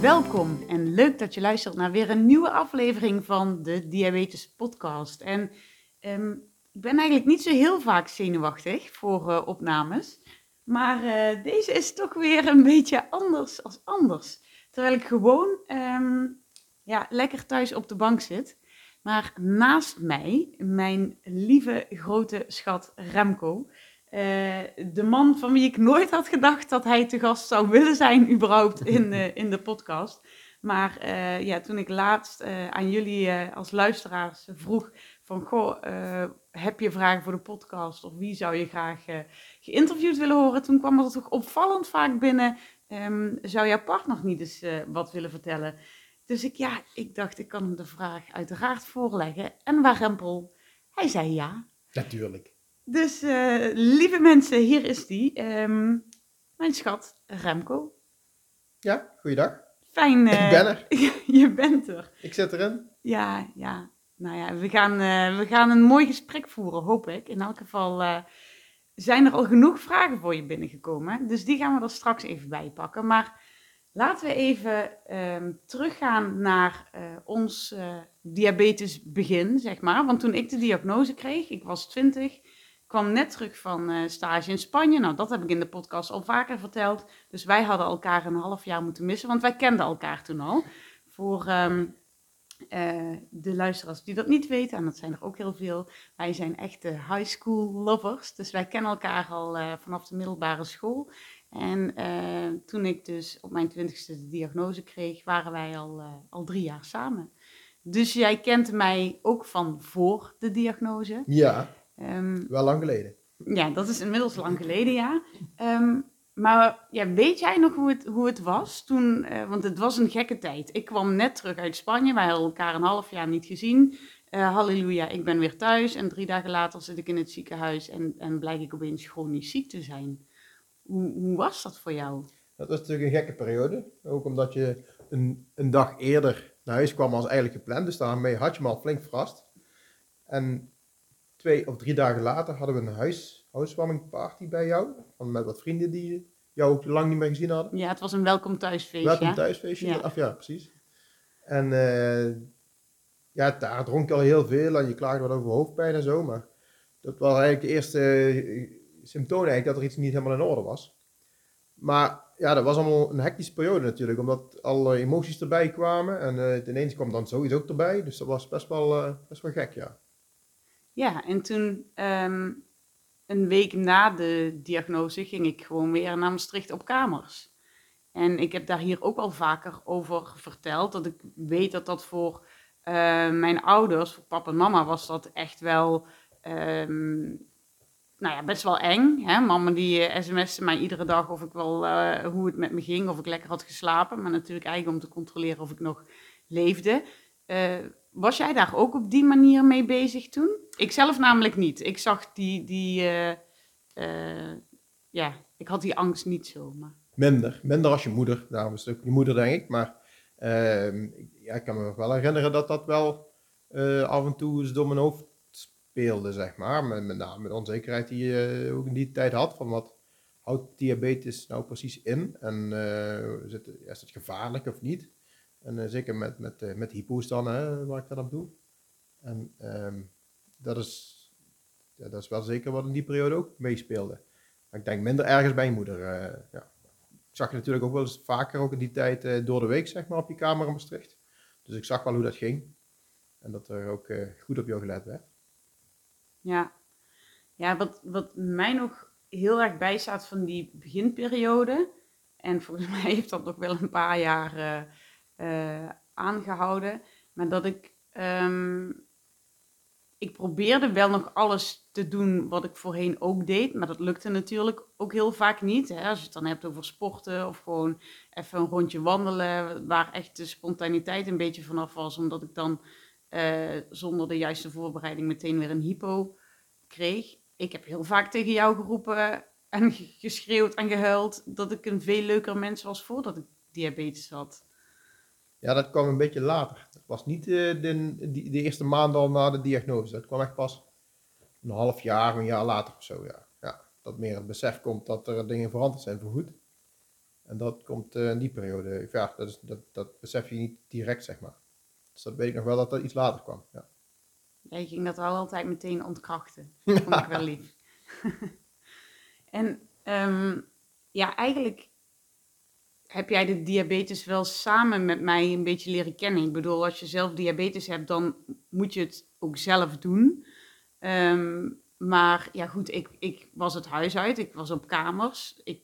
Welkom en leuk dat je luistert naar weer een nieuwe aflevering van de Diabetes Podcast. En ehm, ik ben eigenlijk niet zo heel vaak zenuwachtig voor eh, opnames, maar eh, deze is toch weer een beetje anders als anders. Terwijl ik gewoon ehm, ja, lekker thuis op de bank zit. Maar naast mij, mijn lieve grote schat Remco. Eh, de man van wie ik nooit had gedacht dat hij te gast zou willen zijn, überhaupt in, uh, in de podcast. Maar uh, ja, toen ik laatst aan jullie als luisteraars vroeg van, goh, heb je vragen voor de podcast of wie zou je graag geïnterviewd willen horen? Toen kwam er toch opvallend vaak binnen, um, zou jouw partner niet eens wat willen vertellen? Dus ik, ja, ik dacht, ik kan hem de vraag uiteraard voorleggen. En waar Rempel? Hij zei ja. Natuurlijk. Dus uh, lieve mensen, hier is die. Um, mijn schat, Remco. Ja, goeiedag. Fijn. Uh, ik ben er. je bent er. Ik zit erin. Ja, ja. Nou ja, we gaan, uh, we gaan een mooi gesprek voeren, hoop ik. In elk geval zijn er al genoeg vragen voor je binnengekomen. Dus die gaan we er straks even bij pakken. Maar laten we even um, teruggaan naar ons diabetesbegin, zeg maar. Want toen ik de diagnose kreeg, ik was 20 kwam net terug van uh, stage in Spanje. Nou, dat heb ik in de podcast al vaker verteld. Dus wij hadden elkaar een half jaar moeten missen, want wij kenden elkaar toen al. Voor um, uh, de luisteraars die dat niet weten, en dat zijn er ook heel veel, wij zijn echte high school lovers. Dus wij kennen elkaar al uh, vanaf de middelbare school. En toen ik dus op mijn twintigste de diagnose kreeg, waren wij al, al drie jaar samen. Dus jij kent mij ook van voor de diagnose. Ja. Um, Wel lang geleden. Ja, dat is inmiddels lang geleden, ja. Um, maar ja, weet jij nog hoe het, hoe het was toen? Uh, want het was een gekke tijd. Ik kwam net terug uit Spanje. Wij hadden elkaar een half jaar niet gezien. Uh, halleluja, ik ben weer thuis. En drie dagen later zit ik in het ziekenhuis en, en blijk ik opeens chronisch ziek te zijn. Hoe, hoe was dat voor jou? Dat was natuurlijk een gekke periode. Ook omdat je een, een dag eerder naar huis kwam als eigenlijk gepland. Dus daarmee had je me al flink verrast. En twee of drie dagen later hadden we een huis, housewarming party bij jou. Met wat vrienden die jou lang niet meer gezien hadden. Ja, het was een welkom thuisfeestje. Welkom thuisfeestje, ja. Of ja, precies. En uh, ja, daar dronk je al heel veel en je klaagde wat over hoofdpijn en zo. Maar dat was eigenlijk de eerste symptoom eigenlijk dat er iets niet helemaal in orde was. Maar ja, dat was allemaal een hectische periode natuurlijk, omdat alle emoties erbij kwamen. En uh, ineens kwam dan zoiets ook erbij. Dus dat was best wel, best wel gek, ja. Ja, en toen um, een week na de diagnose ging ik gewoon weer naar Maastricht op kamers. En ik heb daar hier ook al vaker over verteld. Dat ik weet dat dat voor uh, mijn ouders, voor papa en mama, was dat echt wel um, nou ja, best wel eng. Hè? Mama die uh, sms'te mij iedere dag of ik wel, uh, hoe het met me ging, of ik lekker had geslapen. Maar natuurlijk eigenlijk om te controleren of ik nog leefde. Was jij daar ook op die manier mee bezig toen? Ik zelf namelijk niet. Ik zag die, die uh, uh, ja, ik had die angst niet zo. Maar... Minder, minder als je moeder. Daarom is het ook je moeder, denk ik. Maar uh, ja, ik kan me wel herinneren dat dat wel uh, af en toe eens door mijn hoofd speelde, zeg maar. Met, met name de onzekerheid die je ook in die tijd had. Van wat houdt diabetes nou precies in? En is is het gevaarlijk of niet? En uh, zeker met, met, uh, met hypo's dan, hè, waar ik dat op doe. En um, dat, is, ja, dat is wel zeker wat in die periode ook meespeelde. Maar ik denk minder ergens bij je moeder. Uh, ja. Ik zag je natuurlijk ook wel eens vaker ook in die tijd door de week, zeg maar, op je kamer in Maastricht. Dus ik zag wel hoe dat ging. En dat er ook goed op jou gelet werd. Ja, ja wat, wat mij nog heel erg bijstaat van die beginperiode... en volgens mij heeft dat nog wel een paar jaar uh, aangehouden. Maar dat ik um, ik probeerde wel nog alles te doen wat ik voorheen ook deed, maar dat lukte natuurlijk ook heel vaak niet. Hè? Als je het dan hebt over sporten of gewoon even een rondje wandelen, waar echt de spontaniteit een beetje vanaf was, omdat ik dan eh, zonder de juiste voorbereiding meteen weer een hypo kreeg. Ik heb heel vaak tegen jou geroepen en geschreeuwd en gehuild dat ik een veel leuker mens was voordat ik diabetes had. Ja, dat kwam een beetje later. Dat was niet uh, de, de, de, eerste maand al na de diagnose. Dat kwam echt pas een half jaar, een jaar later of zo. Ja. Ja, dat meer het besef komt dat er dingen veranderd zijn voor goed. En dat komt uh, in die periode. Ja, dat, is, dat, dat besef je niet direct, zeg maar. Dus dat weet ik nog wel dat dat iets later kwam. Ja. Jij ging dat wel altijd meteen ontkrachten. Dat vond ik wel lief. en um, ja, eigenlijk heb jij de diabetes wel samen met mij een beetje leren kennen. Ik bedoel, als je zelf diabetes hebt, dan moet je het ook zelf doen. Um, maar ja, goed, ik, ik was het huis uit, ik was op kamers. Ik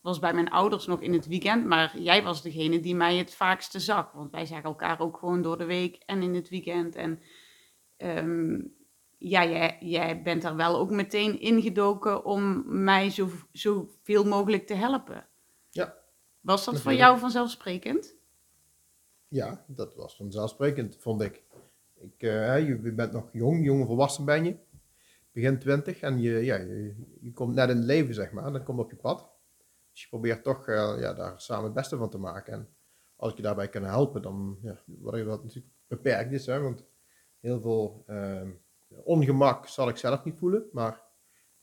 was bij mijn ouders nog in het weekend, maar jij was degene die mij het vaakste zag. Want wij zagen elkaar ook gewoon door de week en in het weekend. En um, ja, jij, jij bent er wel ook meteen ingedoken om mij zo, zoveel mogelijk te helpen. Was dat voor jou vanzelfsprekend? Ja, dat was vanzelfsprekend, vond ik. ik uh, je bent nog jong, jonge volwassen ben je. Begin twintig en je, ja, je, je, komt net in het leven, zeg maar. Dan komt op je pad. Dus je probeert toch uh, ja, daar samen het beste van te maken. En als ik je daarbij kan helpen, dan ja, je dat natuurlijk beperkt is. Hè, want heel veel uh, ongemak zal ik zelf niet voelen. Maar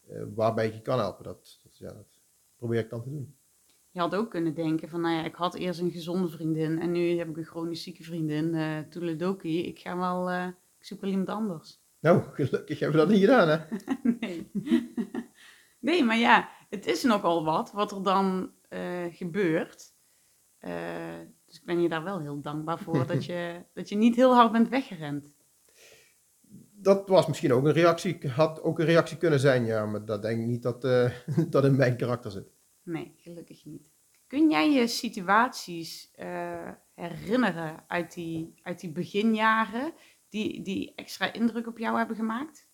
uh, waarbij ik je kan helpen, dat, dat, ja, dat probeer ik dan te doen je had ook kunnen denken van, nou ja, ik had eerst een gezonde vriendin en nu heb ik een chronisch zieke vriendin, uh, Toeledoki. Ik ga wel, uh, ik zoek wel iemand anders. Nou, gelukkig hebben we dat niet gedaan, hè? nee. nee, maar ja, het is nogal wat, wat er dan uh, gebeurt. dus ik ben je daar wel heel dankbaar voor, dat, je, dat je niet heel hard bent weggerend. Dat was misschien ook een reactie, had ook een reactie kunnen zijn, ja, maar dat denk ik niet dat dat in mijn karakter zit. Nee, gelukkig niet. Kun jij je situaties uh, herinneren uit die, uit die beginjaren die, die extra indruk op jou hebben gemaakt?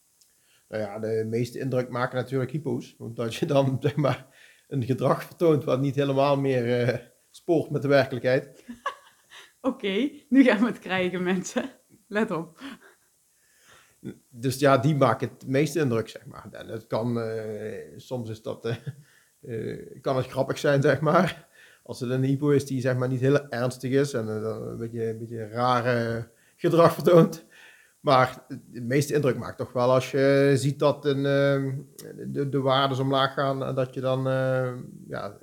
Nou ja, de meeste indruk maken natuurlijk hypo's. Omdat je dan zeg maar, een gedrag vertoont wat niet helemaal meer uh, spoort met de werkelijkheid. Oké, nu gaan we het krijgen mensen. Let op. Dus ja, die maken het meeste indruk, zeg maar. En het kan, uh, soms is dat uh, kan het grappig zijn, zeg maar. Als het een hypo is die zeg maar niet heel ernstig is en uh, een beetje, een beetje rare gedrag vertoont. Maar de meeste indruk maakt toch wel als je ziet dat een, uh, de, de waarden omlaag gaan en dat je dan ja,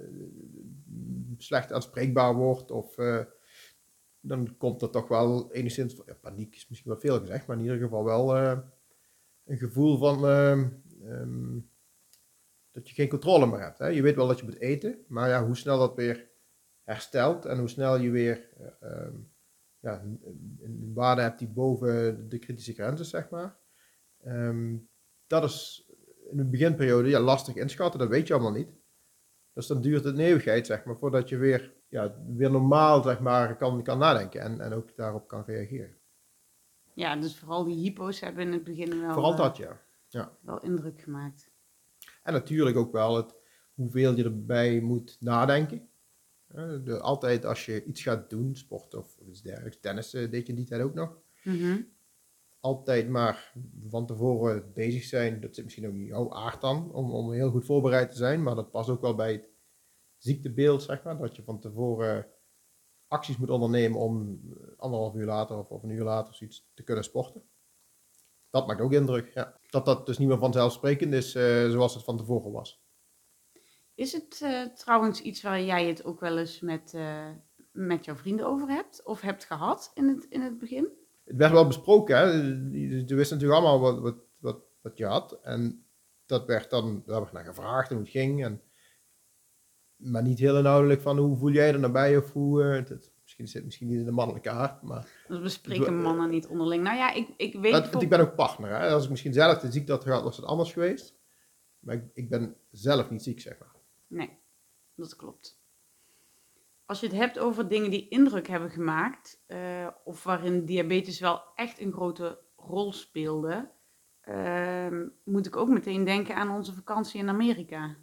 slecht aanspreekbaar wordt. Of dan komt er toch wel enigszins, ja, paniek is misschien wel veel gezegd, maar in ieder geval wel een gevoel van um, dat je geen controle meer hebt. Hè? Je weet wel dat je moet eten, maar ja, hoe snel dat weer herstelt en hoe snel je weer uh, ja, een, waarde hebt die boven de kritische grenzen, zeg maar. Um, dat is in de beginperiode ja, lastig inschatten, dat weet je allemaal niet. Dus dan duurt het een eeuwigheid, zeg maar, voordat je weer, ja, weer normaal zeg maar, kan, kan nadenken en, en ook daarop kan reageren. Ja, dus vooral die hypo's hebben in het begin wel, vooral dat, ja. ja. wel indruk gemaakt. En natuurlijk ook wel het, hoeveel je erbij moet nadenken. De, altijd als je iets gaat doen, sport of iets dergelijks, tennis deed je die tijd ook nog. Mhm. Altijd maar van tevoren bezig zijn. Dat zit misschien ook in jouw aard dan, om, om heel goed voorbereid te zijn. Maar dat past ook wel bij het ziektebeeld, zeg maar. Dat je van tevoren acties moet ondernemen om anderhalf uur later of, of een uur later zoiets te kunnen sporten dat maakt ook indruk. Ja. Dat dat dus niet meer vanzelfsprekend is uh, zoals het van tevoren was. Is het uh, trouwens iets waar jij het ook wel eens met, uh, met jouw vrienden over hebt? Of hebt gehad in het, in het begin? Het werd wel besproken. Hè? Je, wist natuurlijk allemaal wat, wat, wat, wat je had. En dat werd dan, daar werd naar gevraagd en hoe het ging. En, maar niet heel inhoudelijk van hoe voel jij er naar bij of hoe... Het, Misschien zit het misschien niet in de mannelijke aard, maar... Dus bespreken mannen niet onderling. Nou ja, ik, ik weet... Want, ik ben ook partner, hè. Als ik misschien zelf de ziekte had gehad, was het anders geweest. Maar ik, ik ben zelf niet ziek, zeg maar. Nee, dat klopt. Als je het hebt over dingen die indruk hebben gemaakt, uh, of waarin diabetes wel echt een grote rol speelde, ehm, moet ik ook meteen denken aan onze vakantie in Amerika.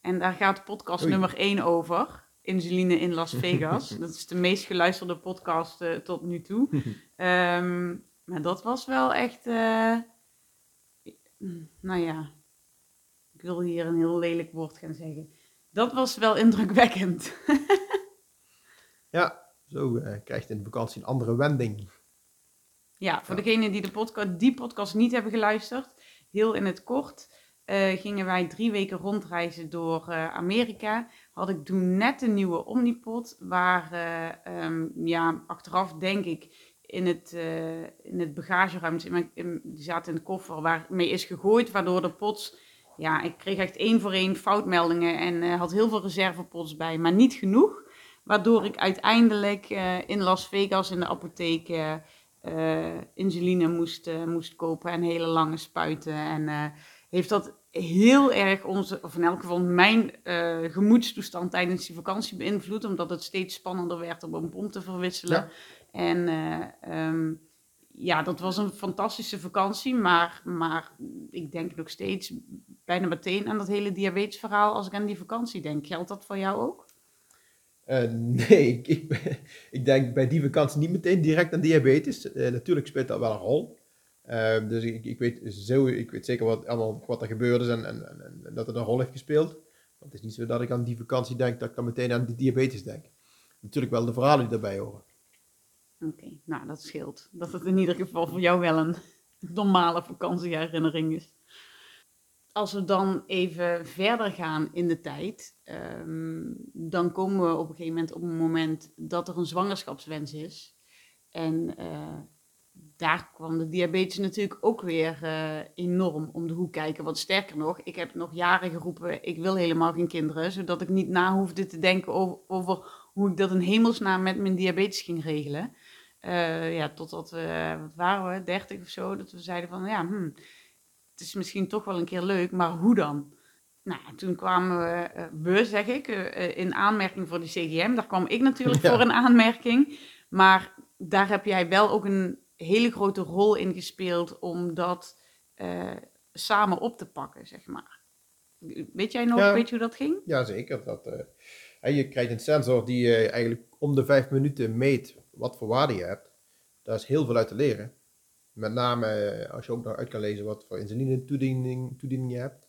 En daar gaat podcast Oei. nummer 1 over. Insuline in Las Vegas. dat is de meest geluisterde podcast eh, tot nu toe. Ehm, maar dat was wel echt, eh, nou ja, ik wil hier een heel lelijk woord gaan zeggen. Dat was wel indrukwekkend. Ja, zo eh, krijgt in de vakantie een andere wending. Ja, voor Ja. degenen die de podcast, die podcast niet hebben geluisterd, heel in het kort, eh, gingen wij drie weken rondreizen door eh, Amerika. Had ik toen net een nieuwe Omnipod, waar eh, ehm, ja, achteraf denk ik in het, in het bagageruimte, in mijn, die zaten in de koffer, waarmee is gegooid, waardoor de pots, ja, ik kreeg echt één voor één foutmeldingen en had heel veel reservepots bij, maar niet genoeg. Waardoor ik uiteindelijk in Las Vegas in de apotheek insuline moest, moest kopen en hele lange spuiten. En heeft dat heel erg onze, of in elk geval mijn eh, gemoedstoestand tijdens die vakantie beïnvloed. Omdat het steeds spannender werd om een pomp te verwisselen. Ja. En eh, ehm, ja, dat was een fantastische vakantie. Maar, maar ik denk nog steeds bijna meteen aan dat hele diabetesverhaal als ik aan die vakantie denk. Geldt dat voor jou ook? Eh, nee, ik, ik, ben- ik denk bij die vakantie niet meteen direct aan diabetes. Natuurlijk speelt dat wel een rol. Eh, dus ik, ik, weet zo, ik weet zeker wat, allemaal, wat er gebeurd is en, en, en, dat het een rol heeft gespeeld. Het is niet zo dat ik aan die vakantie denk dat ik dan meteen aan die diabetes denk. Natuurlijk wel de verhalen die daarbij horen. Oké, nou dat scheelt. Dat het in ieder geval voor jou wel een normale vakantieherinnering is. Als we dan even verder gaan in de tijd, ehm, dan komen we op een gegeven moment op een moment dat er een zwangerschapswens is. En eh, daar kwam de diabetes natuurlijk ook weer eh, enorm om de hoek kijken. Wat sterker nog, ik heb nog jaren geroepen, ik wil helemaal geen kinderen, zodat ik niet na hoefde te denken over, over hoe ik dat in hemelsnaam met mijn diabetes ging regelen. Eh, ja, totdat we, wat waren we, 30 of zo, dat we zeiden van, ja, hm, het is misschien toch wel een keer leuk, maar hoe dan? Nou, toen kwamen we, we zeg ik, in aanmerking voor de CGM. Daar kwam ik natuurlijk Ja. voor een aanmerking. Maar daar heb jij wel ook een hele grote rol in gespeeld om dat eh, samen op te pakken, zeg maar. Weet jij nog, Ja. weet je hoe dat ging? Ja, zeker. Dat, eh, en je krijgt een sensor die eh, eigenlijk om de vijf minuten meet wat voor waarde je hebt. Daar is heel veel uit te leren. Met name als je ook nog uit kan lezen wat voor insuline toediening, toediening je hebt.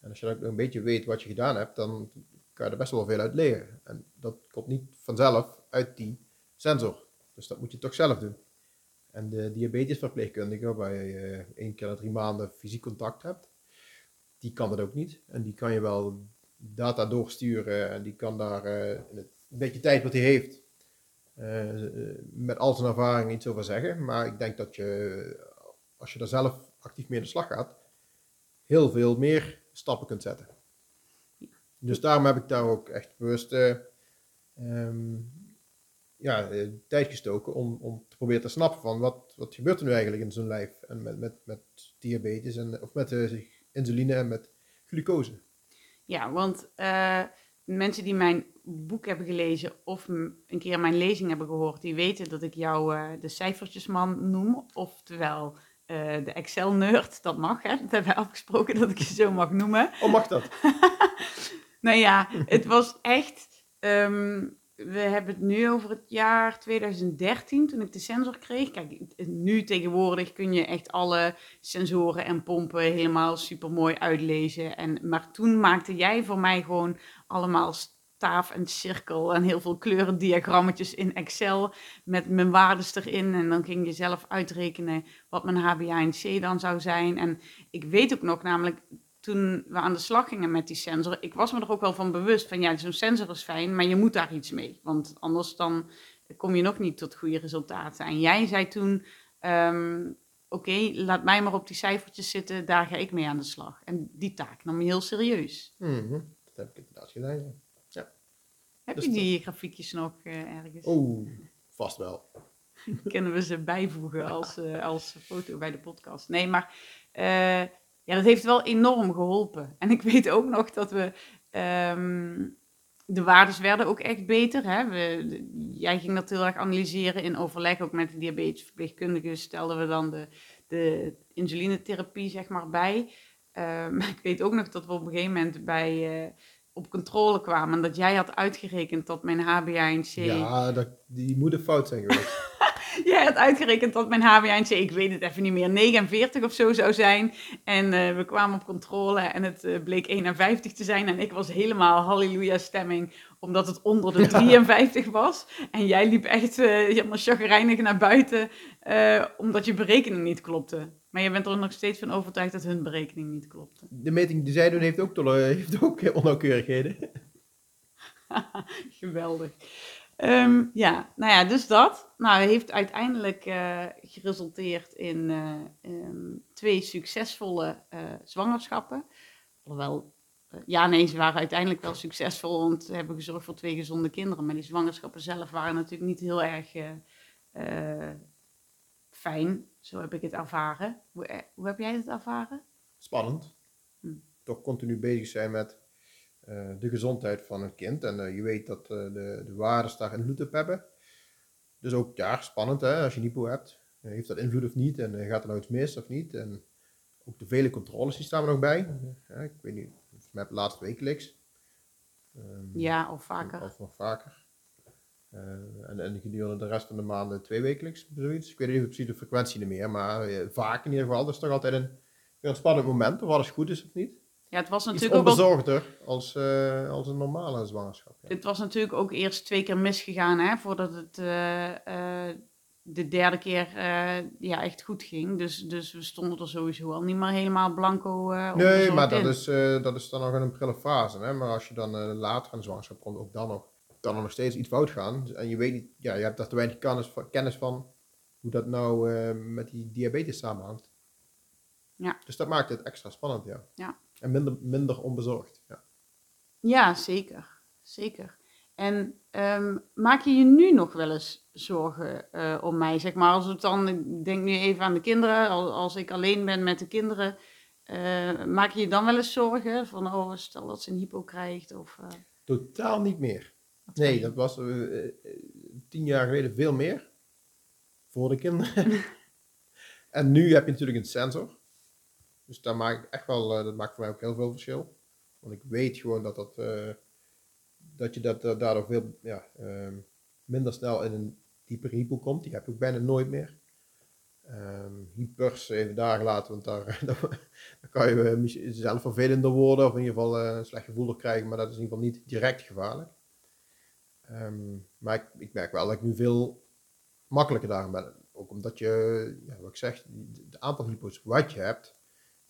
En als je dan ook nog een beetje weet wat je gedaan hebt, dan kan je er best wel veel uit leren. En dat komt niet vanzelf uit die sensor. Dus dat moet je toch zelf doen. En de diabetesverpleegkundige, waar je eh, één keer in drie maanden fysiek contact hebt, die kan dat ook niet. En die kan je wel data doorsturen en die kan daar eh, in het beetje tijd wat hij heeft, eh, met al zijn ervaring iets over zeggen. Maar ik denk dat je, als je er zelf actief mee aan de slag gaat, heel veel meer stappen kunt zetten. Dus daarom heb ik daar ook echt bewust eh, ehm, ja, eh, tijd gestoken om, om te proberen te snappen van wat, wat gebeurt er nu eigenlijk in zo'n lijf en met, met, met diabetes en, of met eh, insuline en met glucose. Ja, want eh, mensen die mijn boek hebben gelezen of een keer mijn lezing hebben gehoord, die weten dat ik jou de cijfertjesman noem. Oftewel de Excel-nerd. Dat mag, hè? Dat hebben we afgesproken dat ik je zo mag noemen. Oh, mag dat? Nou ja, het was echt. ehm, we hebben het nu over het jaar 2013, toen ik de sensor kreeg. Kijk, nu tegenwoordig kun je echt alle sensoren en pompen helemaal super mooi uitlezen. En, maar toen maakte jij voor mij gewoon allemaal staaf en cirkel en heel veel kleurendiagrammetjes in Excel met mijn waardes erin. En dan ging je zelf uitrekenen wat mijn HbA1c dan zou zijn. En ik weet ook nog namelijk, toen we aan de slag gingen met die sensor, ik was me er ook wel van bewust van ja, zo'n sensor is fijn, maar je moet daar iets mee. Want anders dan kom je nog niet tot goede resultaten. En jij zei toen, ehm, oké, laat mij maar op die cijfertjes zitten, daar ga ik mee aan de slag. En die taak nam je heel serieus. Mhm, Dat heb ik inderdaad gedaan, ja. Heb Dus je die grafiekjes nog eh, ergens? Oh, vast wel. Kunnen we ze bijvoegen als, eh, als foto bij de podcast? Nee, maar eh, ja, dat heeft wel enorm geholpen. En ik weet ook nog dat we. ehm, de waardes werden ook echt beter. Hè? We, de- jij ging dat heel erg analyseren in overleg ook met de diabetesverpleegkundige. Stelden we dan de, de insulinetherapie zeg maar bij. Ehm, ik weet ook nog dat we op een gegeven moment bij, uh, op controle kwamen. En dat jij had uitgerekend dat mijn HbA1c... Ja, dat, die moet een fout zijn geweest. Jij had uitgerekend dat mijn HbA1c, ik weet het even niet meer, 49 of zo zou zijn. En uh, we kwamen op controle en het uh, bleek 51 te zijn. En ik was helemaal halleluja stemming, omdat het onder de 53 ja. was. En jij liep echt uh, helemaal chagrijnig naar buiten, omdat je berekening niet klopte. Maar je bent er nog steeds van overtuigd dat hun berekening niet klopte. De meting die zij doen heeft ook, heeft ook onnauwkeurigheden. Geweldig. Um, ja, nou ja, dus dat. Nou, heeft uiteindelijk uh, geresulteerd in uh, um, twee succesvolle uh, zwangerschappen. Alhoewel, ja, nee, ze waren uiteindelijk wel succesvol, want ze hebben gezorgd voor twee gezonde kinderen. Maar die zwangerschappen zelf waren natuurlijk niet heel erg fijn. Zo heb ik het ervaren. Hoe, hoe heb jij het ervaren? Spannend. Hm. Toch continu bezig zijn met de gezondheid van een kind. En uh, je weet dat uh, de, de waarden daar invloed op hebben. Dus ook daar spannend, hè, als je hypo hebt. heeft dat invloed of niet? En gaat er nou iets mis of niet? En ook de vele controles die staan er nog bij. ik weet niet, met laatst wekelijks. Um, ja, of vaker. Of nog vaker. en, en gedurende de rest van de maanden twee wekelijks, zoiets. Ik weet niet precies de frequentie meer, maar vaak in ieder geval. Dat is toch altijd een, een spannend moment, of alles goed is of niet. Ja, het was natuurlijk Iets onbezorgder ook als, uh, als een normale zwangerschap. Ja. Het was natuurlijk ook eerst twee keer misgegaan, hè, voordat het uh, uh, de derde keer ja, echt goed ging. Dus, dus we stonden er sowieso al niet meer helemaal blanco Nee, maar dat is, dat is dan nog in een prille fase. Hè? Maar als je dan later aan de zwangerschap komt, ook dan nog, kan er nog steeds iets fout gaan. En je weet niet, ja, je hebt daar te weinig kennis van, kennis van hoe dat nou met die diabetes samenhangt. Ja. Dus dat maakt het extra spannend, ja. Ja. En minder, minder onbezorgd. Ja, ja zeker. Zeker. En um, maak je je nu nog wel eens zorgen uh, om mij? Zeg maar, als het dan, ik denk nu even aan de kinderen, als, als ik alleen ben met de kinderen, uh, maak je je dan wel eens zorgen? Van, oh, stel dat ze een hypo krijgt? Of, uh... Totaal niet meer. Nee, dat was tien jaar geleden veel meer. Voor de kinderen. en nu heb je natuurlijk een sensor. Dus daar maak ik echt wel, uh, dat maakt voor mij ook heel veel verschil. Want ik weet gewoon dat, dat, uh, dat je dat, uh, daardoor veel ja, ehm, minder snel in een dieper hypo komt. Die heb ik bijna nooit meer. Hypers even dagen later, want daar, kan je zelf vervelender worden of in ieder geval een slecht gevoel krijgen, maar dat is in ieder geval niet direct gevaarlijk. Um, maar ik, ik, merk wel dat ik nu veel makkelijker daarin ben. Ook omdat je, ja, wat ik zeg, het aantal hypo's wat je hebt,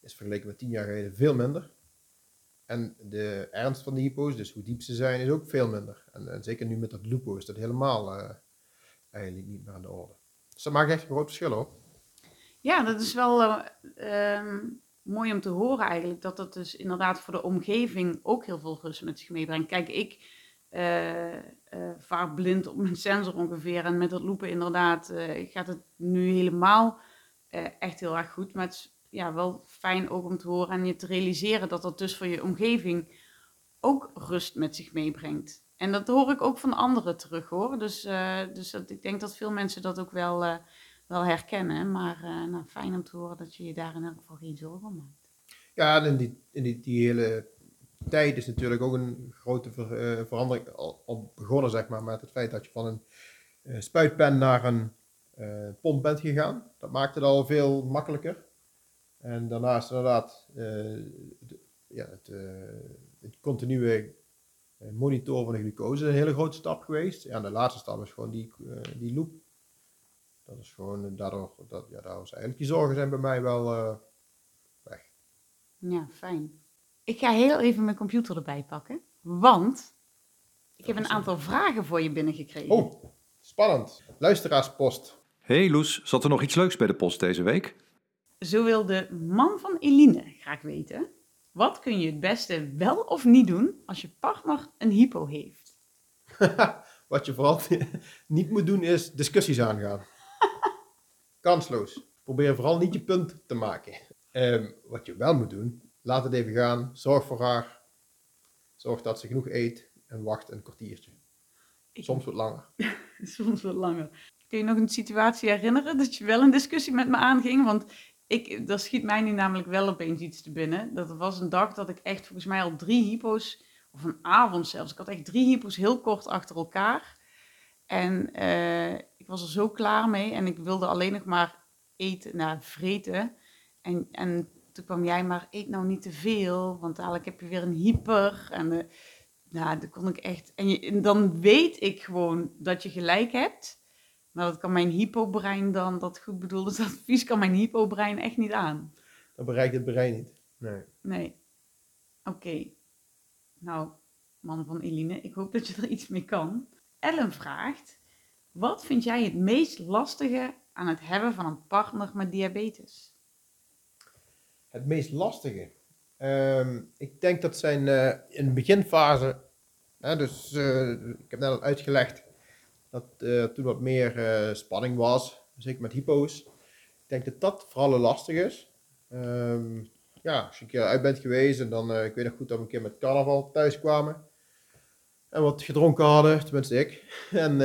is vergeleken met tien jaar geleden veel minder. En de ernst van de hypo's, dus hoe diep ze zijn, is ook veel minder. En, zeker nu met dat lupo is dat helemaal uh, eigenlijk niet meer aan de orde. Dus dat maakt echt een groot verschil hoor. Ja, dat is wel uh, um, mooi om te horen eigenlijk. Dat dat dus inderdaad voor de omgeving ook heel veel rust met zich meebrengt. Kijk, ik uh, vaar blind op mijn sensor ongeveer. En met dat loepen inderdaad gaat het nu helemaal echt heel erg goed. Het ja, wel fijn ook om te horen en je te realiseren dat dat dus voor je omgeving ook rust met zich meebrengt. En dat hoor ik ook van anderen terug hoor. Dus, uh, dus dat, ik denk dat veel mensen dat ook wel, uh, wel herkennen. Maar uh, nou, fijn om te horen dat je je daar in elk geval geen zorgen om maakt. Ja, en die, in die, die hele tijd is natuurlijk ook een grote ver, verandering al, al, begonnen, zeg maar, met het feit dat je van een spuitpen naar een pomp bent gegaan. Dat maakt het al veel makkelijker. En daarnaast inderdaad uh, ja, het, uh, het continue eh, monitoren van de glucose een hele grote stap geweest. Ja, en de laatste stap is gewoon die, uh, die loop. Dat is gewoon, daardoor, dat, ja, daardoor is eigenlijk die zorgen zijn bij mij wel uh, weg. Ja, fijn. Ik ga heel even mijn computer erbij pakken, want ik heb een aantal vragen voor je binnengekregen. Oh, spannend. Luisteraarspost. Hey Loes, zat er nog iets leuks bij de post deze week? Zo wil de man van Eline graag weten: wat kun je het beste wel of niet doen als je partner een hypo heeft? wat je vooral niet moet doen is discussies aangaan. Kansloos. Probeer vooral niet je punt te maken. Um, wat je wel moet doen, laat het even gaan. Zorg voor haar. Zorg dat ze genoeg eet en wacht een kwartiertje. Soms wat langer. Soms wat langer. Kun je nog een situatie herinneren dat je wel een discussie met me aanging? Want ik, daar schiet mij nu namelijk wel opeens iets te binnen. Dat was een dag dat ik echt volgens mij al drie hypo's, of een avond zelfs, ik had echt drie hypo's heel kort achter elkaar. En eh, ik was er zo klaar mee en ik wilde alleen nog maar eten, nou, vreten. En, en toen kwam jij maar, eet nou niet te veel, want dadelijk heb je weer een hyper. En uh, nou, dan kon ik echt... En, dan weet ik gewoon dat je gelijk hebt. Maar dat kan mijn hypobrein dan, dat goed bedoelde advies, kan mijn hypobrein echt niet aan. Dat bereikt het brein niet. Nee. Nee. Oké. Okay. Nou, man van Eline, ik hoop dat je er iets mee kan. Ellen vraagt, wat vind jij het meest lastige aan het hebben van een partner met diabetes? Het meest lastige? Um, ik denk dat zijn uh, in de beginfase, hè, dus uh, ik heb net al uitgelegd dat uh, toen wat meer spanning was, zeker met hypo's. Ik denk dat dat vooral lastig is. Um, ja, als je een keer uit bent geweest en dan, ik weet nog goed dat we een keer met carnaval thuis kwamen. En wat gedronken hadden, tenminste ik. En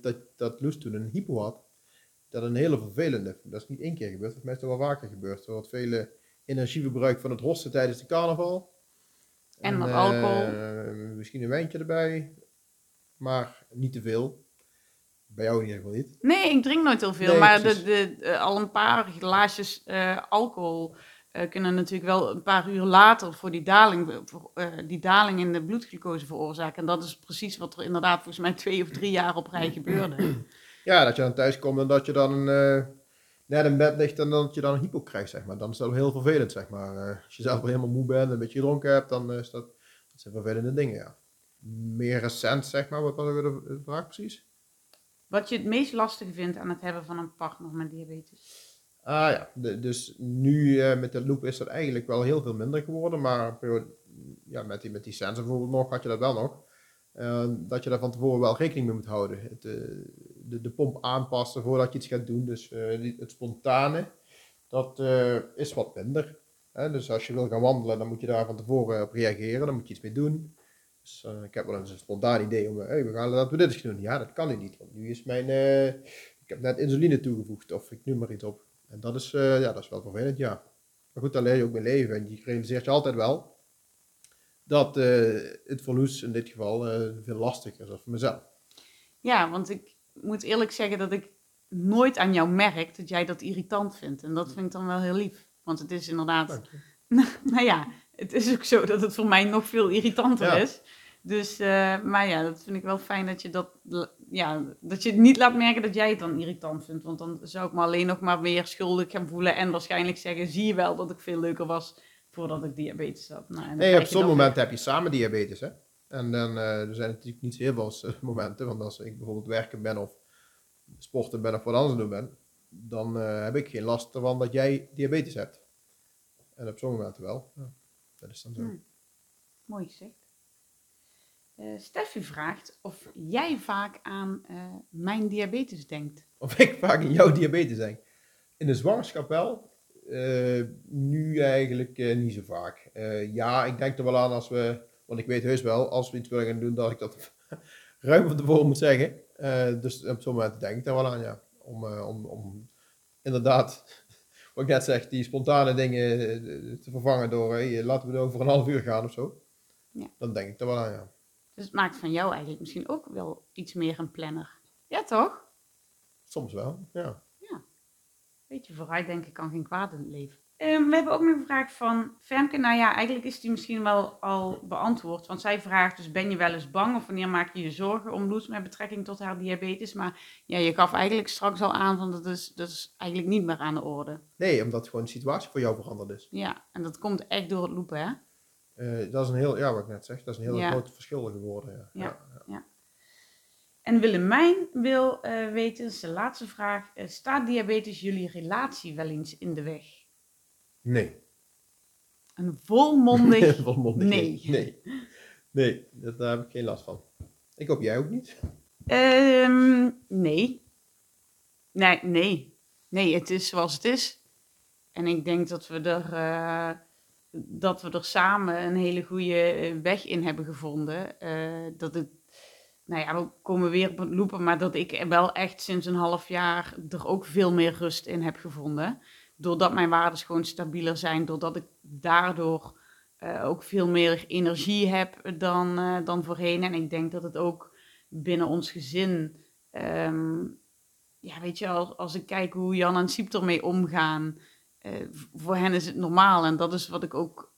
dat, dat Loes toen een hypo had. Dat is een hele vervelende. Dat is niet één keer gebeurd, dat is meestal wel vaker gebeurd. Er wordt vele energieverbruik van het rosten tijdens de carnaval. En, en alcohol. Uh, misschien een wijntje erbij, maar niet te veel. Bij jou in ieder geval niet. Nee, ik drink nooit heel veel, nee, maar de, de, de, al een paar glaasjes uh, alcohol uh, kunnen natuurlijk wel een paar uur later voor die daling, die daling in de bloedglucose veroorzaken. En dat is precies wat er inderdaad volgens mij twee of drie jaar op rij gebeurde. Ja, dat je dan thuis komt en dat je dan net in bed ligt en dat je dan een hypo krijgt, zeg maar. Dan is dat heel vervelend, zeg maar. Als je zelf wel helemaal moe bent en een beetje gedronken hebt, dan is dat, dat zijn vervelende dingen, ja. Meer recent, zeg maar, wat was de vraag precies? Wat je het meest lastig vindt aan het hebben van een partner met diabetes? Ah ja, dus nu uh, met de loop is dat eigenlijk wel heel veel minder geworden, maar ja, met, die, met die sensor bijvoorbeeld nog, had je dat wel nog. Uh, dat je daar van tevoren wel rekening mee moet houden. Het, uh, de, de pomp aanpassen voordat je iets gaat doen. Dus uh, het spontane, dat is wat minder. Hè? Dus als je wil gaan wandelen, dan moet je daar van tevoren op reageren. Dan moet je iets mee doen. Dus ik heb wel eens een spontaan idee om, hey, we gaan laten we dit eens doen. Ja, dat kan nu niet. Want nu is mijn, ik heb net insuline toegevoegd of ik noem maar iets op. En dat is, ja, dat is wel vervelend, ja. Maar goed, daar leer je ook mee leven. En je realiseert je altijd wel dat het verlies in dit geval veel lastiger is voor mezelf. Ja, want ik moet eerlijk zeggen dat ik nooit aan jou merk dat jij dat irritant vindt. En dat vind ik dan wel heel lief. Want het is inderdaad. nou ja, het is ook zo dat het voor mij nog veel irritanter ja. is. Dus, uh, maar ja, dat vind ik wel fijn dat je dat, ja, dat je niet laat merken dat jij het dan irritant vindt. Want dan zou ik me alleen nog maar weer schuldig gaan voelen en waarschijnlijk zeggen, zie je wel dat ik veel leuker was voordat ik diabetes had. Nou, nee, op zo'n moment heb je samen diabetes, hè. En dan uh, er zijn natuurlijk niet heel veel momenten, want als ik bijvoorbeeld werken ben of sporten ben of wat anders doen ben, dan uh, heb ik geen last ervan dat jij diabetes hebt. En op zo'n momenten wel. Ja, dat is dan zo. Hmm. Mooi gezegd. Uh, Steffi vraagt of jij vaak aan mijn diabetes denkt. Of ik vaak aan jouw diabetes denk. In de zwangerschap wel, uh, nu eigenlijk niet zo vaak. Ja, ik denk er wel aan als we, want ik weet heus wel, als we iets willen gaan doen, dat ik dat ruim van tevoren moet zeggen. dus op zo'n moment denk ik daar wel aan, ja. Om, om, om inderdaad, wat ik net zeg, die spontane dingen te vervangen door, hey, laten we er over een half uur gaan of zo. Ja. Dan denk ik er wel aan, ja. Dus het maakt van jou eigenlijk misschien ook wel iets meer een planner. Ja, toch? Soms wel, ja beetje vooruitdenken kan geen kwaad in het leven. Um, we hebben ook nog een vraag van Femke. Nou ja, eigenlijk is die misschien wel al beantwoord. Want zij vraagt dus, ben je wel eens bang of wanneer maak je je zorgen om Loes met betrekking tot haar diabetes? Maar ja, je gaf eigenlijk straks al aan van dat is, dat is eigenlijk niet meer aan de orde. Nee, omdat gewoon de situatie voor jou veranderd is. Ja, en dat komt echt door het lopen, hè? Uh, dat is een heel, ja, wat ik net zeg, dat is een heel ja. groot verschil geworden. Ja. Ja, ja. ja. En Willemijn wil uh, weten, zijn laatste vraag, uh, staat diabetes jullie relatie wel eens in de weg? Nee. Een volmondig, volmondig nee. nee. Nee, daar heb ik geen last van. Ik hoop jij ook niet? Um, nee. Nee, nee. Nee, het is zoals het is. En ik denk dat we er, uh, dat we er samen een hele goede weg in hebben gevonden. dat het nou ja, we komen weer op het lopen, maar dat ik wel echt sinds een half jaar er ook veel meer rust in heb gevonden. Doordat mijn waarden gewoon stabieler zijn, doordat ik daardoor eh, ook veel meer energie heb dan, uh, dan voorheen. En ik denk dat het ook binnen ons gezin, ehm, ja, weet je, als, als ik kijk hoe Jan en Siep ermee omgaan, uh, voor hen is het normaal. En dat is wat ik ook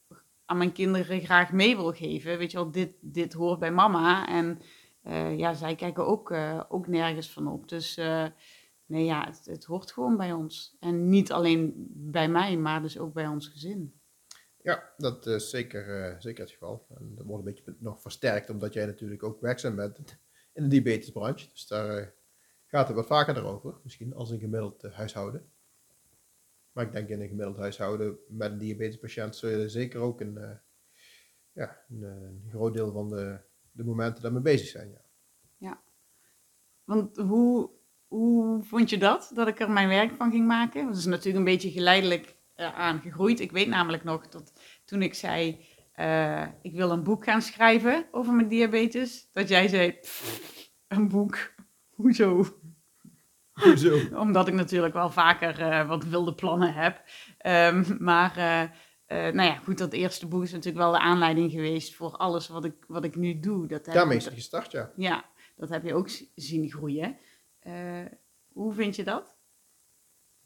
aan mijn kinderen graag mee wil geven. Weet je wel, dit, dit hoort bij mama. En ja, zij kijken ook, ook nergens van op. Dus nee, ja, het, het hoort gewoon bij ons. En niet alleen bij mij, maar dus ook bij ons gezin. Ja, dat is zeker, uh, zeker het geval. En dat wordt een beetje nog versterkt, omdat jij natuurlijk ook werkzaam bent in de diabetesbranche. Dus daar uh, gaat het wat vaker erover, misschien als een gemiddeld uh, huishouden. Maar ik denk in een gemiddeld huishouden met een diabetespatiënt zul je zeker ook een, ja, een, een, groot deel van de, de momenten daarmee bezig zijn. Ja. ja. Want hoe, hoe vond je dat, dat ik er mijn werk van ging maken? Dat is natuurlijk een beetje geleidelijk aan gegroeid. Ik weet namelijk nog dat toen ik zei, uh, ik wil een boek gaan schrijven over mijn diabetes, dat jij zei, een boek, hoezo? Hoezo? Omdat ik natuurlijk wel vaker uh, wat wilde plannen heb. Um, maar uh, nou ja, goed, dat eerste boek is natuurlijk wel de aanleiding geweest voor alles wat ik, wat ik nu doe. Dat Daarmee is het gestart, ja. Ja, dat heb je ook zien groeien. Hoe vind je dat?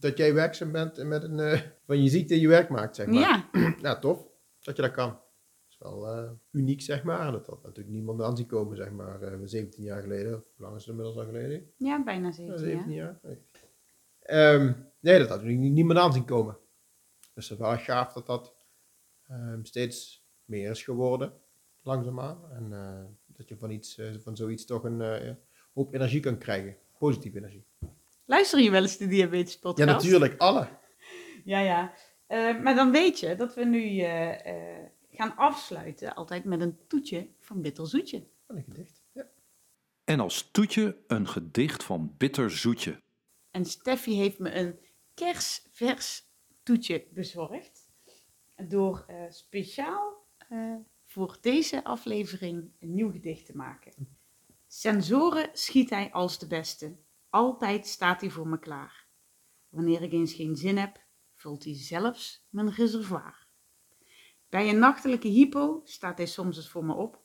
dat jij werkzaam bent en met een, uh, van je ziekte je werk maakt, zeg maar. Ja. ja, tof dat je dat kan. Dat is wel uh, uniek, zeg maar. En dat had natuurlijk niemand aan zien komen, zeg maar, uh, 17 jaar geleden. Hoe lang is het inmiddels al geleden? Ja, bijna 17, ja, 17 jaar. Nee. Um, nee, dat had natuurlijk niemand aan zien komen. Dus het is wel gaaf dat dat um, steeds meer is geworden, langzaamaan. En dat je van, iets, van zoiets toch een hoop energie kan krijgen. Positieve energie. Luister je wel eens de diabetes podcast? Ja, natuurlijk, alle. Ja, ja. Uh, maar dan weet je dat we nu uh, uh, gaan afsluiten altijd met een toetje van Bitter Zoetje. Van een gedicht, ja. En als toetje een gedicht van Bitter Zoetje. En Steffi heeft me een kersvers toetje bezorgd. Door speciaal voor deze aflevering een nieuw gedicht te maken. Sensoren schiet hij als de beste altijd staat hij voor me klaar. Wanneer ik eens geen zin heb, vult hij zelfs mijn reservoir. Bij een nachtelijke hypo staat hij soms eens voor me op.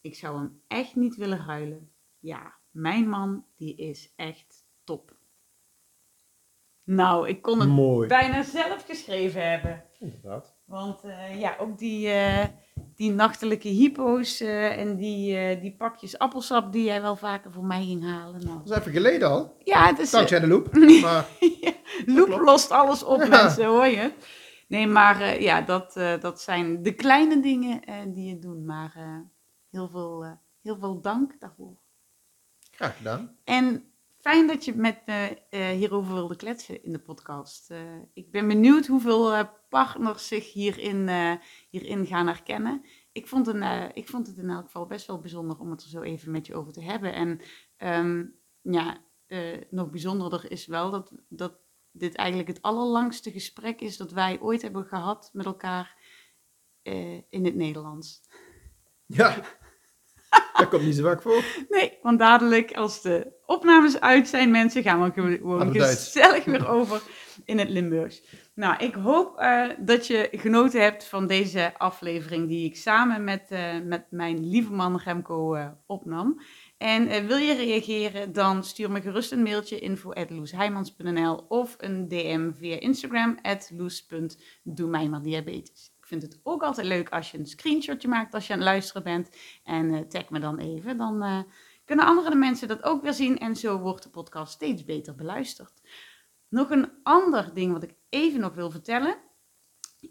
Ik zou hem echt niet willen huilen. Ja, mijn man, die is echt top. Nou, ik kon het Mooi. bijna zelf geschreven hebben. Inderdaad. Want uh, ja, ook die, uh, die nachtelijke hypo's uh, en die, die pakjes appelsap die jij wel vaker voor mij ging halen. Nou. Dat is even geleden al. Ja, het is... Dankzij de loop. Maar... ja, loop lost alles op, ja. mensen, hoor je. Nee, maar ja, dat, dat zijn de kleine dingen die je doet. Maar heel, veel, heel veel dank daarvoor. Graag gedaan. En Fijn dat je met me uh, hierover wilde kletsen in de podcast. Uh, ik ben benieuwd hoeveel uh, partners zich hierin, hierin gaan herkennen. Ik vond, ik vond het in elk geval best wel bijzonder om het er zo even met je over te hebben. En um, ja, nog bijzonderder is wel dat, dat dit eigenlijk het allerlangste gesprek is dat wij ooit hebben gehad met elkaar in het Nederlands. Ja. Dat komt niet zo vaak voor. Nee, want dadelijk als de opnames uit zijn, mensen, gaan we gewoon gezellig weer over in het Limburgs. Nou, ik hoop uh, dat je genoten hebt van deze aflevering die ik samen met, uh, met mijn lieve man Remco uh, opnam. En wil je reageren, dan stuur me gerust een mailtje info.loesheimans.nl of een DM via Instagram at loes.doemijmerdiabetes vind het ook altijd leuk als je een screenshotje maakt als je aan het luisteren bent. En uh, tag me dan even. Dan uh, kunnen andere mensen dat ook weer zien. En zo wordt de podcast steeds beter beluisterd. Nog een ander ding wat ik even nog wil vertellen.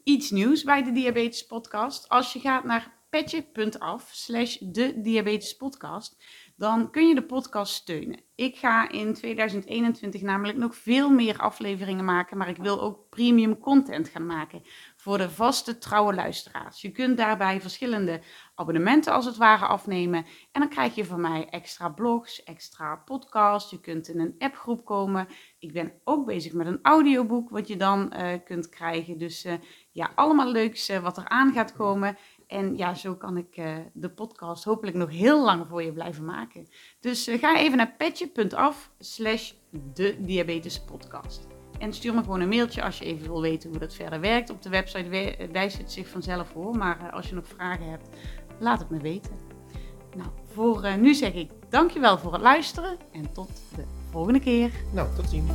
Iets nieuws bij de Diabetes Podcast. Als je gaat naar petje.af slash de Diabetes Podcast, dan kun je de podcast steunen. Ik ga in 2021 namelijk nog veel meer afleveringen maken, maar ik wil ook premium content gaan maken voor de vaste trouwe luisteraars. Je kunt daarbij verschillende abonnementen als het ware afnemen en dan krijg je van mij extra blogs, extra podcasts. Je kunt in een appgroep komen. Ik ben ook bezig met een audioboek wat je dan uh, kunt krijgen. Dus uh, ja, allemaal leuks uh, wat er aan gaat komen. En ja, zo kan ik de podcast hopelijk nog heel lang voor je blijven maken. Dus ga even naar petje.af slash de diabetespodcast. En stuur me gewoon een mailtje als je even wil weten hoe dat verder werkt. Op de website wijst het zich vanzelf voor. Maar uh, als je nog vragen hebt, laat het me weten. Nou, voor nu zeg ik dankjewel voor het luisteren en tot de volgende keer. Nou, tot ziens.